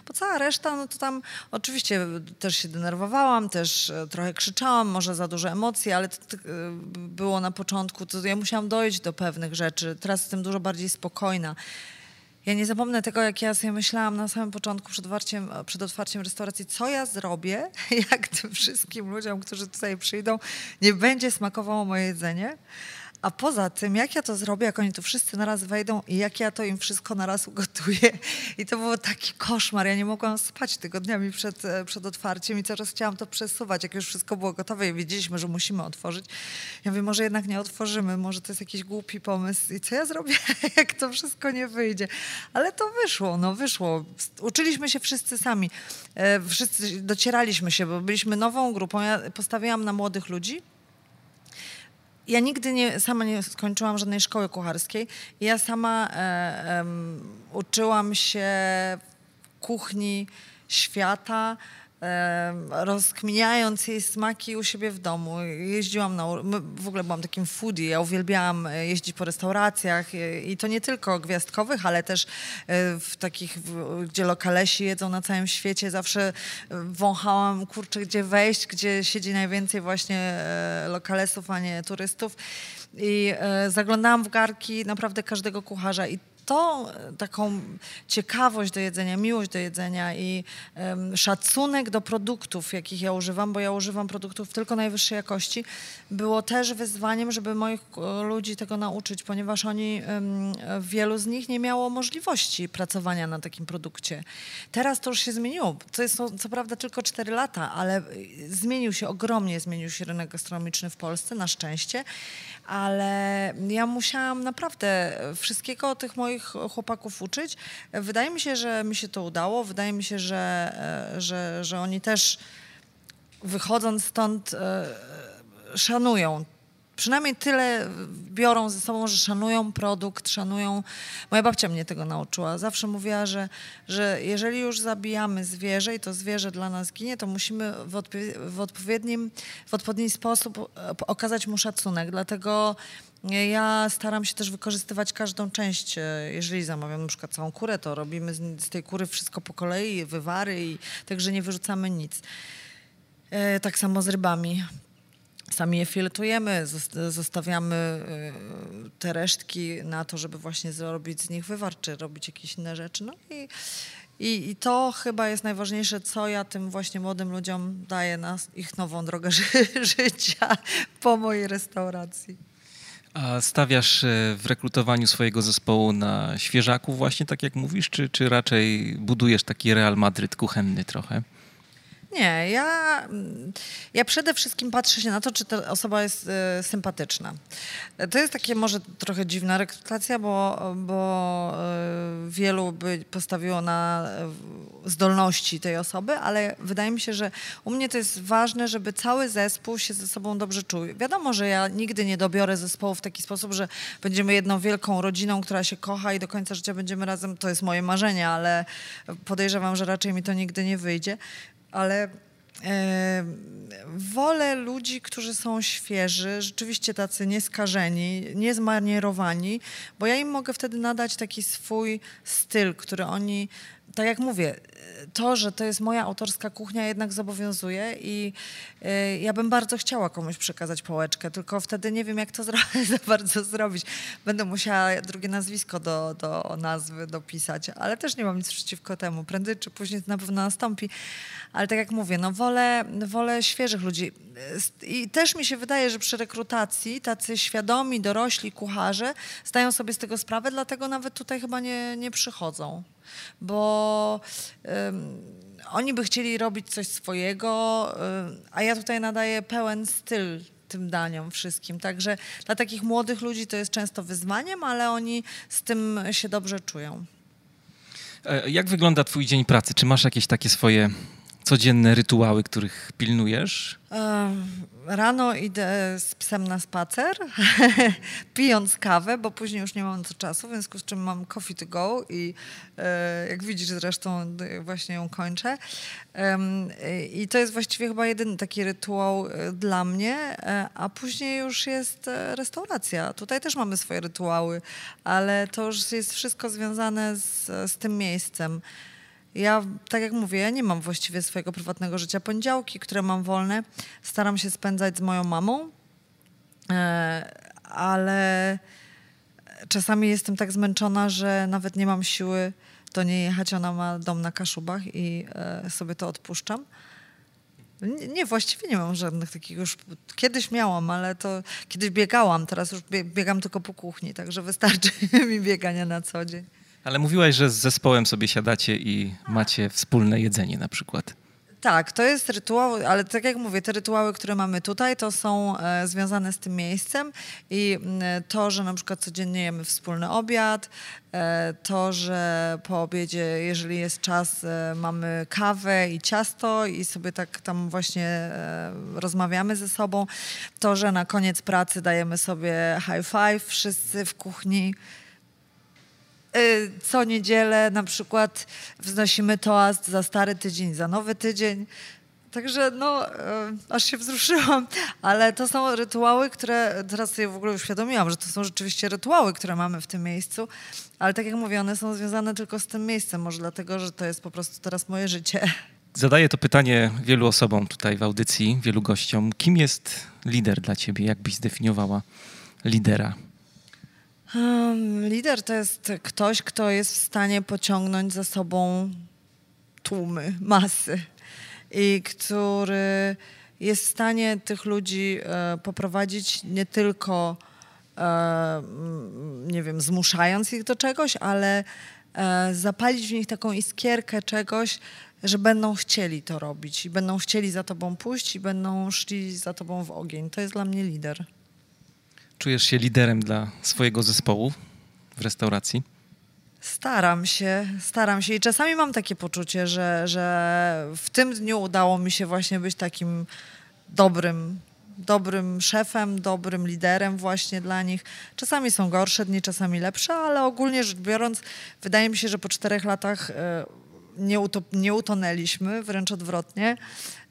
Bo cała reszta, no to tam oczywiście też się denerwowałam, też e, trochę krzyczałam, może za dużo emocji, ale to, to e, było na początku, to ja musiałam dojść do pewnych rzeczy. Teraz jestem dużo bardziej spokojna. Ja nie zapomnę tego, jak ja sobie myślałam na samym początku przed otwarciem, przed otwarciem restauracji, co ja zrobię, jak tym wszystkim ludziom, którzy tutaj przyjdą, nie będzie smakowało moje jedzenie. A poza tym, jak ja to zrobię, jak oni tu wszyscy naraz wejdą i jak ja to im wszystko naraz ugotuję. I to był taki koszmar. Ja nie mogłam spać tygodniami przed, e, przed otwarciem i coraz chciałam to przesuwać. Jak już wszystko było gotowe i wiedzieliśmy, że musimy otworzyć. Ja mówię, może jednak nie otworzymy, może to jest jakiś głupi pomysł. I co ja zrobię, jak to wszystko nie wyjdzie? Ale to wyszło, no wyszło. Uczyliśmy się wszyscy sami. E, wszyscy docieraliśmy się, bo byliśmy nową grupą. Ja postawiłam na młodych ludzi ja nigdy nie, sama nie skończyłam żadnej szkoły kucharskiej. Ja sama e, uczyłam się kuchni świata, rozkminiając jej smaki u siebie w domu. Jeździłam na, w ogóle byłam takim foodie, ja uwielbiałam e, jeździć po restauracjach e, i to nie tylko gwiazdkowych, ale też e, w takich, gdzie lokalesi jedzą na całym świecie. Zawsze wąchałam, kurczę, gdzie wejść, gdzie siedzi najwięcej właśnie lokalesów, a nie turystów. I zaglądałam w garki naprawdę każdego kucharza i to taką ciekawość do jedzenia, miłość do jedzenia i um, szacunek do produktów, jakich ja używam, bo ja używam produktów tylko najwyższej jakości, było też wyzwaniem, żeby moich e, ludzi tego nauczyć, ponieważ oni, um, wielu z nich nie miało możliwości pracowania na takim produkcie. Teraz to już się zmieniło. To jest co, co prawda tylko 4 lata, ale zmienił się, ogromnie zmienił się rynek gastronomiczny w Polsce, na szczęście ale ja musiałam naprawdę wszystkiego tych moich chłopaków uczyć. Wydaje mi się, że mi się to udało. Wydaje mi się, że, e, że, że oni też wychodząc stąd e, szanują przynajmniej tyle biorą ze sobą, że szanują produkt, szanują. Moja babcia mnie tego nauczyła. Zawsze mówiła, że, że jeżeli już zabijamy zwierzę i to zwierzę dla nas ginie, to musimy w, odpo- w odpowiednim, w odpowiedni sposób e, okazać mu szacunek. Dlatego ja staram się też wykorzystywać każdą część. E, jeżeli zamawiam na przykład całą kurę, to robimy z, z tej kury wszystko po kolei, wywary i także nie wyrzucamy nic. E, tak samo z rybami Sami je filetujemy, zostawiamy y, te resztki na to, żeby właśnie zrobić z nich wywar, czy robić jakieś inne rzeczy. No i, i, I, to chyba jest najważniejsze, co ja tym właśnie młodym ludziom daję na ich nową drogę ży życia po mojej restauracji. A stawiasz e, w rekrutowaniu swojego zespołu na świeżaków właśnie, tak jak mówisz, czy, czy raczej budujesz taki Real Madryt kuchenny trochę? Nie, ja, ja przede wszystkim patrzę się na to, czy ta osoba jest y, sympatyczna. To jest takie może trochę dziwna rekrutacja, bo, bo y, wielu by postawiło na y, zdolności tej osoby, ale wydaje mi się, że u mnie to jest ważne, żeby cały zespół się ze sobą dobrze czuł. Wiadomo, że ja nigdy nie dobiorę zespołu w taki sposób, że będziemy jedną wielką rodziną, która się kocha i do końca życia będziemy razem. To jest moje marzenie, ale podejrzewam, że raczej mi to nigdy nie wyjdzie ale e, wolę ludzi, którzy są świeży, rzeczywiście tacy nieskażeni, niezmanierowani, bo ja im mogę wtedy nadać taki swój styl, który oni, tak jak mówię, to, że to jest moja autorska kuchnia jednak zobowiązuje i y, ja bym bardzo chciała komuś przekazać pałeczkę, tylko wtedy nie wiem, jak to za bardzo zrobić. Będę musiała drugie nazwisko do, do nazwy dopisać, ale też nie mam nic przeciwko temu. Prędzej czy później to na pewno nastąpi. Ale tak jak mówię, no wolę, wolę świeżych ludzi. I też mi się wydaje, że przy rekrutacji tacy świadomi, dorośli kucharze zdają sobie z tego sprawę, dlatego nawet tutaj chyba nie, nie przychodzą bo oni by chcieli robić coś swojego, a ja tutaj nadaję pełen styl tym daniom wszystkim. Także dla takich młodych ludzi to jest często wyzwaniem, ale oni z tym się dobrze czują. E, jak wygląda Twój dzień pracy? Czy masz jakieś takie swoje codzienne rytuały, których pilnujesz? Rano idę z psem na spacer, pijąc kawę, bo później już nie mam to czasu, w związku z czym mam coffee to go i e, jak widzisz zresztą właśnie ją kończę. I to jest właściwie chyba jedyny taki rytuał e, dla mnie, e, a później już jest restauracja. Tutaj też mamy swoje rytuały, ale to już jest wszystko związane z, z tym miejscem. Ja, tak jak mówię, ja nie mam właściwie swojego prywatnego życia. Poniedziałki, które mam wolne, staram się spędzać z moją mamą, e, ale czasami jestem tak zmęczona, że nawet nie mam siły do niej jechać. Ona ma dom na Kaszubach i e, sobie to odpuszczam. Nie, właściwie nie mam żadnych takich już. Kiedyś miałam, ale to kiedyś biegałam, teraz już biegam tylko po kuchni, także wystarczy mi biegania na co dzień. Ale mówiłaś, że z zespołem sobie siadacie i macie wspólne jedzenie na przykład. Tak, to jest rytuał, ale tak jak mówię, te rytuały, które mamy tutaj, to są e, związane z tym miejscem i mm, to, że na przykład codziennie jemy wspólny obiad, e, to, że po obiedzie, jeżeli jest czas, e, mamy kawę i ciasto i sobie tak tam właśnie e, rozmawiamy ze sobą, to, że na koniec pracy dajemy sobie high five wszyscy w kuchni, co niedzielę na przykład wznosimy toast za stary tydzień, za nowy tydzień. Także no, y, aż się wzruszyłam, ale to są rytuały, które teraz sobie w ogóle uświadomiłam, że to są rzeczywiście rytuały, które mamy w tym miejscu, ale tak jak mówię, one są związane tylko z tym miejscem, może dlatego, że to jest po prostu teraz moje życie. Zadaję to pytanie wielu osobom tutaj w audycji, wielu gościom. Kim jest lider dla ciebie? Jak byś zdefiniowała lidera? Lider to jest ktoś, kto jest w stanie pociągnąć za sobą tłumy, masy i który jest w stanie tych ludzi e, poprowadzić nie tylko, e, nie wiem, zmuszając ich do czegoś, ale e, zapalić w nich taką iskierkę czegoś, że będą chcieli to robić i będą chcieli za tobą pójść i będą szli za tobą w ogień. To jest dla mnie lider. Czujesz się liderem dla swojego zespołu w restauracji? Staram się, staram się i czasami mam takie poczucie, że, że w tym dniu udało mi się właśnie być takim dobrym, dobrym szefem, dobrym liderem właśnie dla nich. Czasami są gorsze dni, czasami lepsze, ale ogólnie rzecz biorąc, wydaje mi się, że po czterech latach e, nie, nie utonęliśmy, wręcz odwrotnie.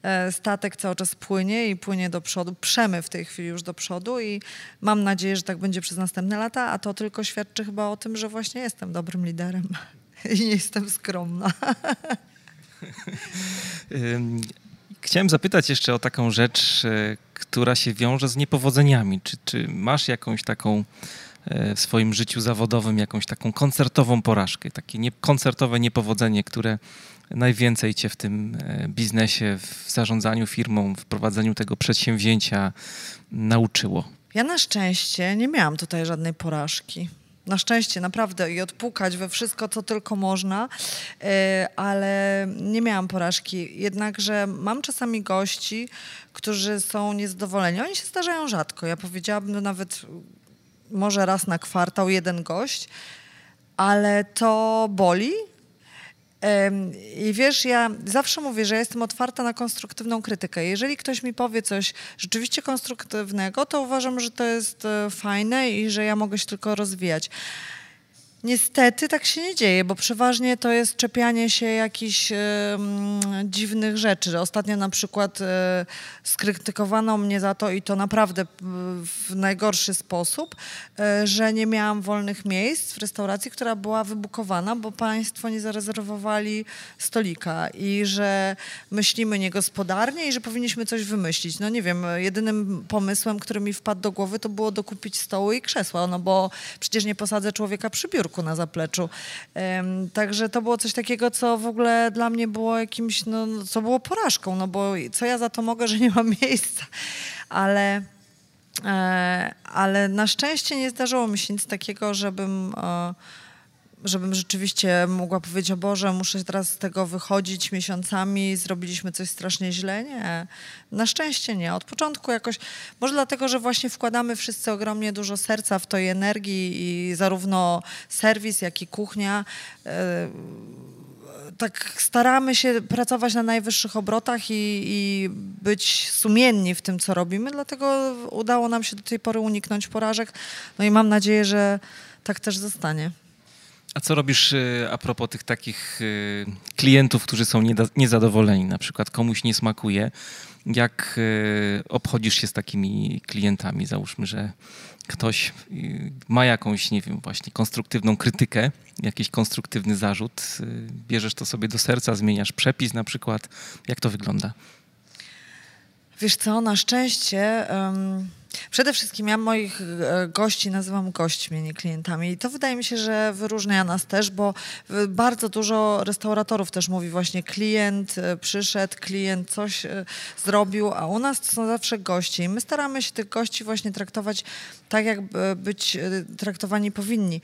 E, statek cały czas płynie i płynie do przodu. Przemy w tej chwili już do przodu i mam nadzieję, że tak będzie przez następne lata, a to tylko świadczy chyba o tym, że właśnie jestem dobrym liderem i nie jestem skromna. Chciałem zapytać jeszcze o taką rzecz, e, która się wiąże z niepowodzeniami. Czy, czy masz jakąś taką w swoim życiu zawodowym, jakąś taką koncertową porażkę, takie nie, koncertowe niepowodzenie, które najwięcej cię w tym e, biznesie, w zarządzaniu firmą, w prowadzeniu tego przedsięwzięcia nauczyło? Ja na szczęście nie miałam tutaj żadnej porażki na szczęście naprawdę i odpukać we wszystko, co tylko można, e, ale nie miałam porażki. Jednakże mam czasami gości, którzy są niezadowoleni. Oni się zdarzają rzadko. Ja powiedziałabym nawet może raz na kwartał jeden gość, ale to boli, i wiesz, ja zawsze mówię, że jestem otwarta na konstruktywną krytykę. Jeżeli ktoś mi powie coś rzeczywiście konstruktywnego, to uważam, że to jest e, fajne i że ja mogę się tylko rozwijać. Niestety tak się nie dzieje, bo przeważnie to jest czepianie się jakichś e, dziwnych rzeczy. Ostatnio na przykład e, skrytykowano mnie za to i to naprawdę w najgorszy sposób, e, że nie miałam wolnych miejsc w restauracji, która była wybukowana, bo państwo nie zarezerwowali stolika i że myślimy niegospodarnie i że powinniśmy coś wymyślić. No nie wiem, jedynym pomysłem, który mi wpadł do głowy, to było dokupić stoły i krzesła, no bo przecież nie posadzę człowieka przy biurku na zapleczu. Także to było coś takiego, co w ogóle dla mnie było jakimś, no, co było porażką, no bo co ja za to mogę, że nie mam miejsca. Ale, e, ale na szczęście nie zdarzyło mi się nic takiego, żebym e, żebym rzeczywiście mogła powiedzieć, o Boże, muszę teraz z tego wychodzić miesiącami, zrobiliśmy coś strasznie źle. Nie, na szczęście nie. Od początku jakoś, może dlatego, że właśnie wkładamy wszyscy ogromnie dużo serca w to i energii i zarówno serwis, jak i kuchnia. E, tak staramy się pracować na najwyższych obrotach i, i, być sumienni w tym, co robimy, dlatego udało nam się do tej pory uniknąć porażek. No i mam nadzieję, że tak też zostanie. A co robisz y, a propos tych takich y, klientów, którzy są niezadowoleni, na przykład komuś nie smakuje? Jak y, obchodzisz się z takimi klientami? Załóżmy, że ktoś ma jakąś, nie wiem, właśnie konstruktywną krytykę, jakiś konstruktywny zarzut, bierzesz to sobie do serca, zmieniasz przepis na przykład. Jak to wygląda? Wiesz co, na szczęście... Um Przede wszystkim ja moich e, gości nazywam gośćmi, nie klientami. I to wydaje mi się, że wyróżnia nas też, bo bardzo dużo restauratorów też mówi właśnie klient e, przyszedł, klient coś e, zrobił, a u nas to są zawsze gości. I my staramy się tych gości właśnie traktować tak, jak być traktowani powinni.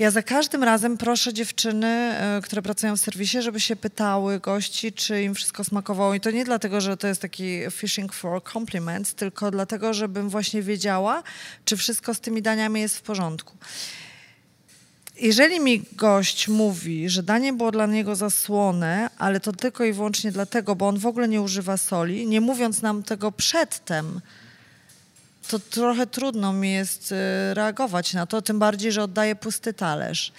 Ja za każdym razem proszę dziewczyny, e, które pracują w serwisie, żeby się pytały gości, czy im wszystko smakowało. I to nie dlatego, że to jest taki fishing for compliments, tylko dlatego, żebym właśnie wiedziała, czy wszystko z tymi daniami jest w porządku. Jeżeli mi gość mówi, że danie było dla niego zasłone, ale to tylko i wyłącznie dlatego, bo on w ogóle nie używa soli, nie mówiąc nam tego przedtem, to trochę trudno mi jest y, reagować na to, tym bardziej, że oddaję pusty talerz.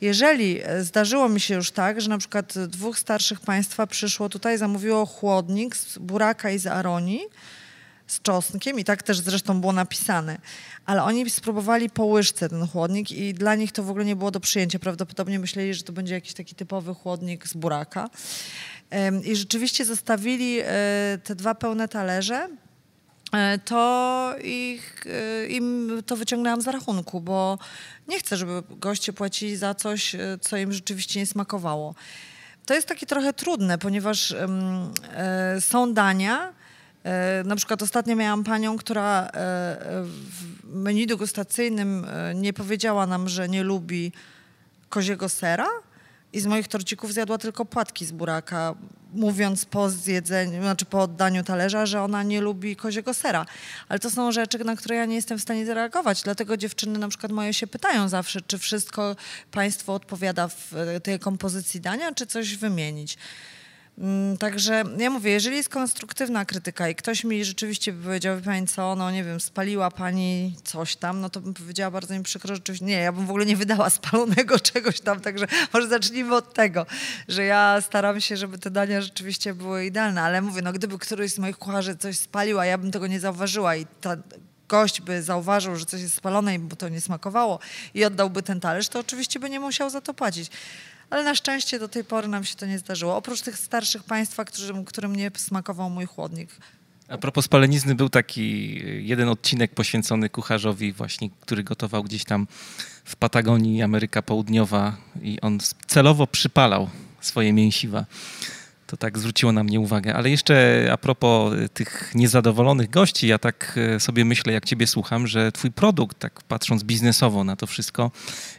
Jeżeli e, zdarzyło mi się już tak, że na przykład dwóch starszych państwa przyszło tutaj, zamówiło chłodnik z buraka i z aronii, z czosnkiem i tak też zresztą było napisane. Ale oni spróbowali po łyżce ten chłodnik i dla nich to w ogóle nie było do przyjęcia. Prawdopodobnie myśleli, że to będzie jakiś taki typowy chłodnik z buraka. I rzeczywiście zostawili e, te dwa pełne talerze to ich, e, im to wyciągnęłam z rachunku, bo nie chcę, żeby goście płacili za coś, e, co im rzeczywiście nie smakowało. To jest takie trochę trudne, ponieważ e, są dania. E, na przykład ostatnio miałam panią, która e, w menu degustacyjnym nie powiedziała nam, że nie lubi koziego sera i z moich torcików zjadła tylko płatki z buraka, mówiąc po zjedzeniu, znaczy po oddaniu talerza, że ona nie lubi koziego sera. Ale to są rzeczy, na które ja nie jestem w stanie zareagować. Dlatego dziewczyny na przykład moje się pytają zawsze, czy wszystko państwo odpowiada w tej kompozycji dania, czy coś wymienić. Mm, także ja mówię, jeżeli jest konstruktywna krytyka i ktoś mi rzeczywiście by powiedział, wie pani co, no nie wiem, spaliła pani coś tam, no to bym powiedziała bardzo mi przykro, rzeczywiście, nie, ja bym w ogóle nie wydała spalonego czegoś tam, także może zacznijmy od tego, że ja staram się, żeby te dania rzeczywiście były idealne, ale mówię, no gdyby któryś z moich kucharzy coś spalił, a ja bym tego nie zauważyła i ta gość by zauważył, że coś jest spalone i mu to nie smakowało i oddałby ten talerz, to oczywiście by nie musiał za to płacić. Ale na szczęście do tej pory nam się to nie zdarzyło. Oprócz tych starszych państwa, którym, którym nie smakował mój chłodnik. A propos spalenizny, był taki jeden odcinek poświęcony kucharzowi właśnie, który gotował gdzieś tam w Patagonii, Ameryka Południowa i on celowo przypalał swoje mięsiwa. To tak zwróciło na mnie uwagę. Ale jeszcze a propos y, tych niezadowolonych gości, ja tak y, sobie myślę, jak ciebie słucham, że twój produkt, tak patrząc biznesowo na to wszystko,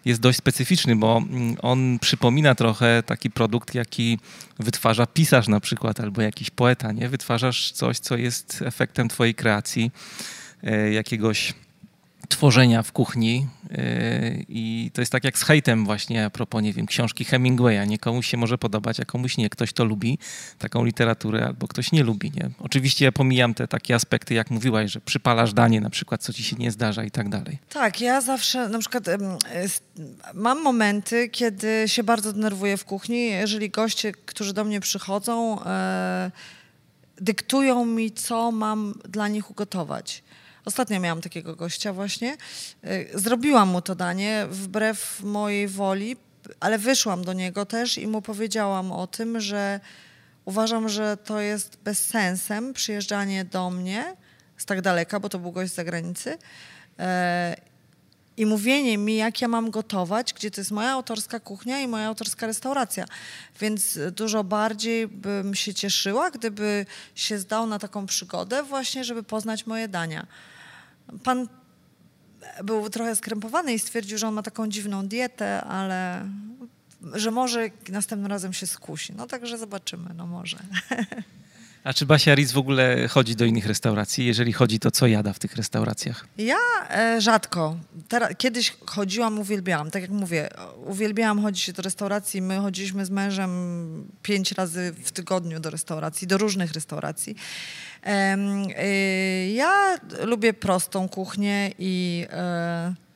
jest dość specyficzny, bo mm, on przypomina trochę taki produkt, jaki wytwarza pisarz na przykład, albo jakiś poeta, nie? Wytwarzasz coś, co jest efektem twojej kreacji, y, jakiegoś tworzenia w kuchni yy, i to jest tak jak z hejtem właśnie a propos, nie wiem, książki Hemingwaya. Nie komuś się może podobać, a komuś nie. Ktoś to lubi, taką literaturę, albo ktoś nie lubi, nie? Oczywiście ja pomijam te takie aspekty, jak mówiłaś, że przypalasz danie na przykład, co ci się nie zdarza i tak dalej. Tak, ja zawsze na przykład mam momenty, kiedy się bardzo denerwuję w kuchni, jeżeli goście, którzy do mnie przychodzą, e, dyktują mi, co mam dla nich ugotować. Ostatnio miałam takiego gościa właśnie. Y, zrobiłam mu to danie wbrew mojej woli, ale wyszłam do niego też i mu powiedziałam o tym, że uważam, że to jest bezsensem przyjeżdżanie do mnie z tak daleka, bo to był gość z zagranicy. Y, I mówienie mi, jak ja mam gotować, gdzie to jest moja autorska kuchnia i moja autorska restauracja. Więc dużo bardziej bym się cieszyła, gdyby się zdał na taką przygodę, właśnie, żeby poznać moje dania. Pan był trochę skrępowany i stwierdził, że on ma taką dziwną dietę, ale że może następnym razem się skusi. No także zobaczymy, no może. A czy Basia Ritz w ogóle chodzi do innych restauracji? Jeżeli chodzi, to co jada w tych restauracjach? Ja e, rzadko. Teraz, kiedyś chodziłam, uwielbiałam. Tak jak mówię, uwielbiałam chodzić do restauracji. My chodziliśmy z mężem pięć razy w tygodniu do restauracji, do różnych restauracji. E, e, ja lubię prostą kuchnię i... E,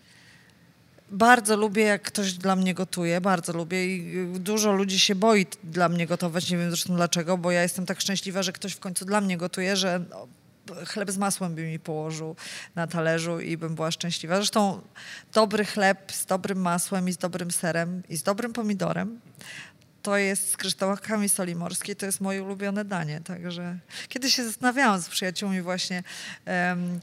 bardzo lubię, jak ktoś dla mnie gotuje, bardzo lubię i dużo ludzi się boi dla mnie gotować, nie wiem zresztą dlaczego, bo ja jestem tak szczęśliwa, że ktoś w końcu dla mnie gotuje, że no, chleb z masłem by mi położył na talerzu i bym była szczęśliwa. Zresztą dobry chleb z dobrym masłem i z dobrym serem i z dobrym pomidorem to jest z kryształkami soli morskiej, to jest moje ulubione danie. Także kiedy się zastanawiałam z przyjaciółmi właśnie, um,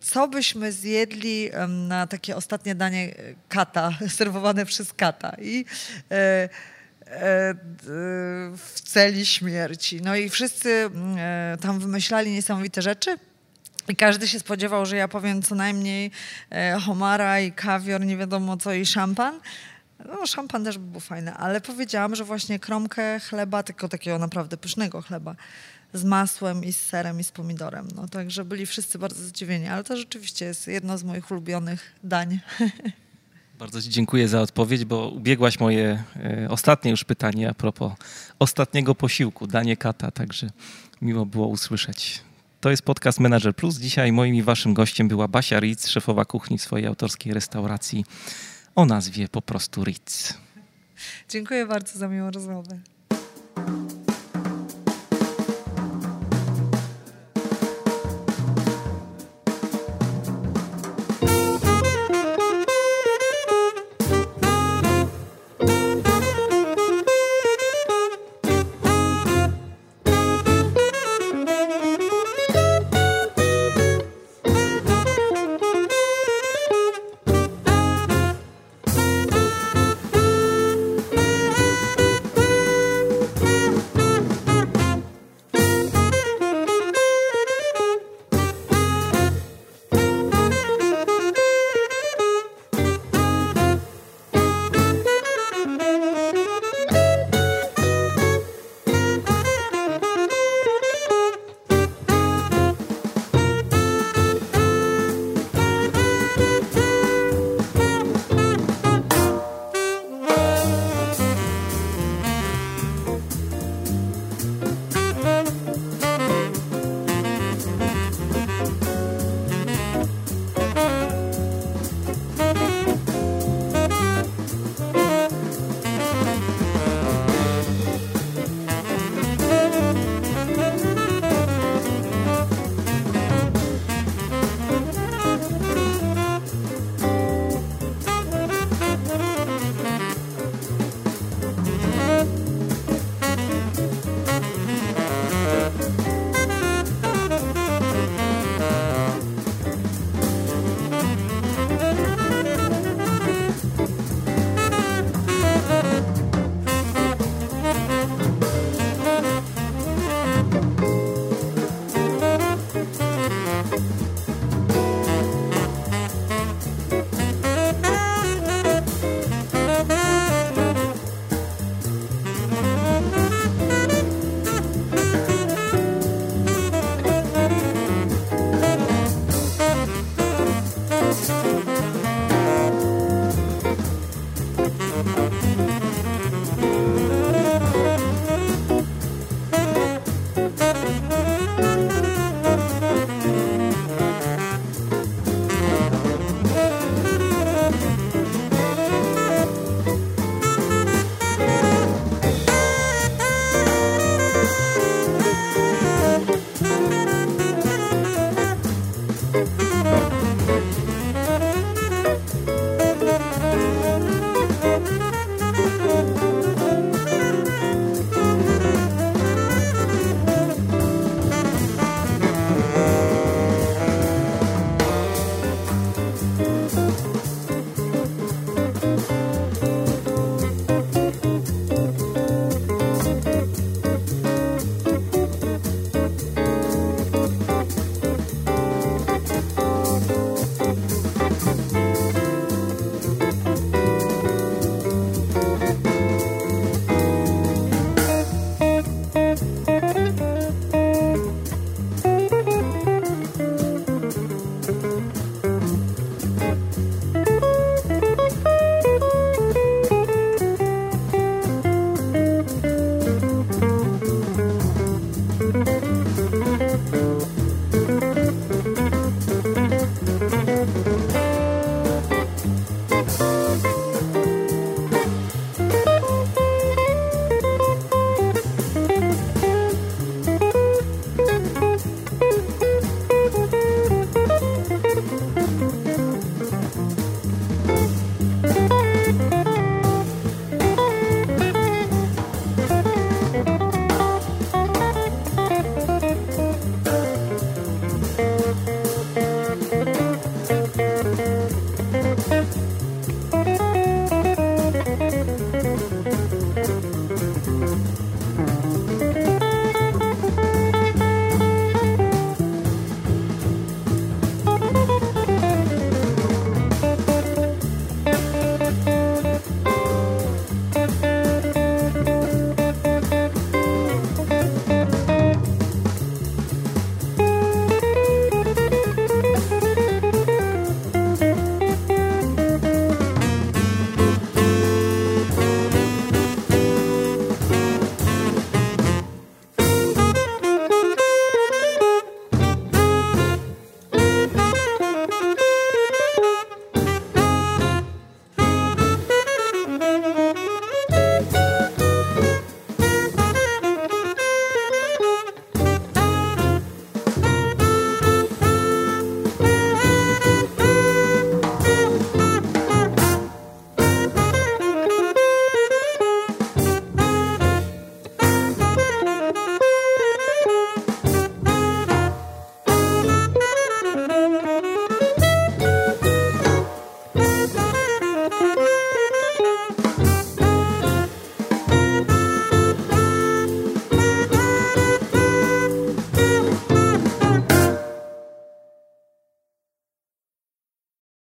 co byśmy zjedli na takie ostatnie danie kata, serwowane przez kata. I e, e, w celi śmierci. No i wszyscy e, tam wymyślali niesamowite rzeczy. I każdy się spodziewał, że ja powiem co najmniej homara i kawior, nie wiadomo co i szampan. No, szampan też by był fajny, ale powiedziałam, że właśnie kromkę chleba, tylko takiego naprawdę pysznego chleba, z masłem i z serem i z pomidorem. No także byli wszyscy bardzo zdziwieni, ale to rzeczywiście jest jedno z moich ulubionych dań. Bardzo Ci dziękuję za odpowiedź, bo ubiegłaś moje e, ostatnie już pytanie a propos ostatniego posiłku, danie kata, także miło było usłyszeć. To jest podcast Manager Plus. Dzisiaj moim i waszym gościem była Basia Ritz, szefowa kuchni swojej autorskiej restauracji o nazwie po prostu Ritz. Dziękuję bardzo za miłą rozmowę.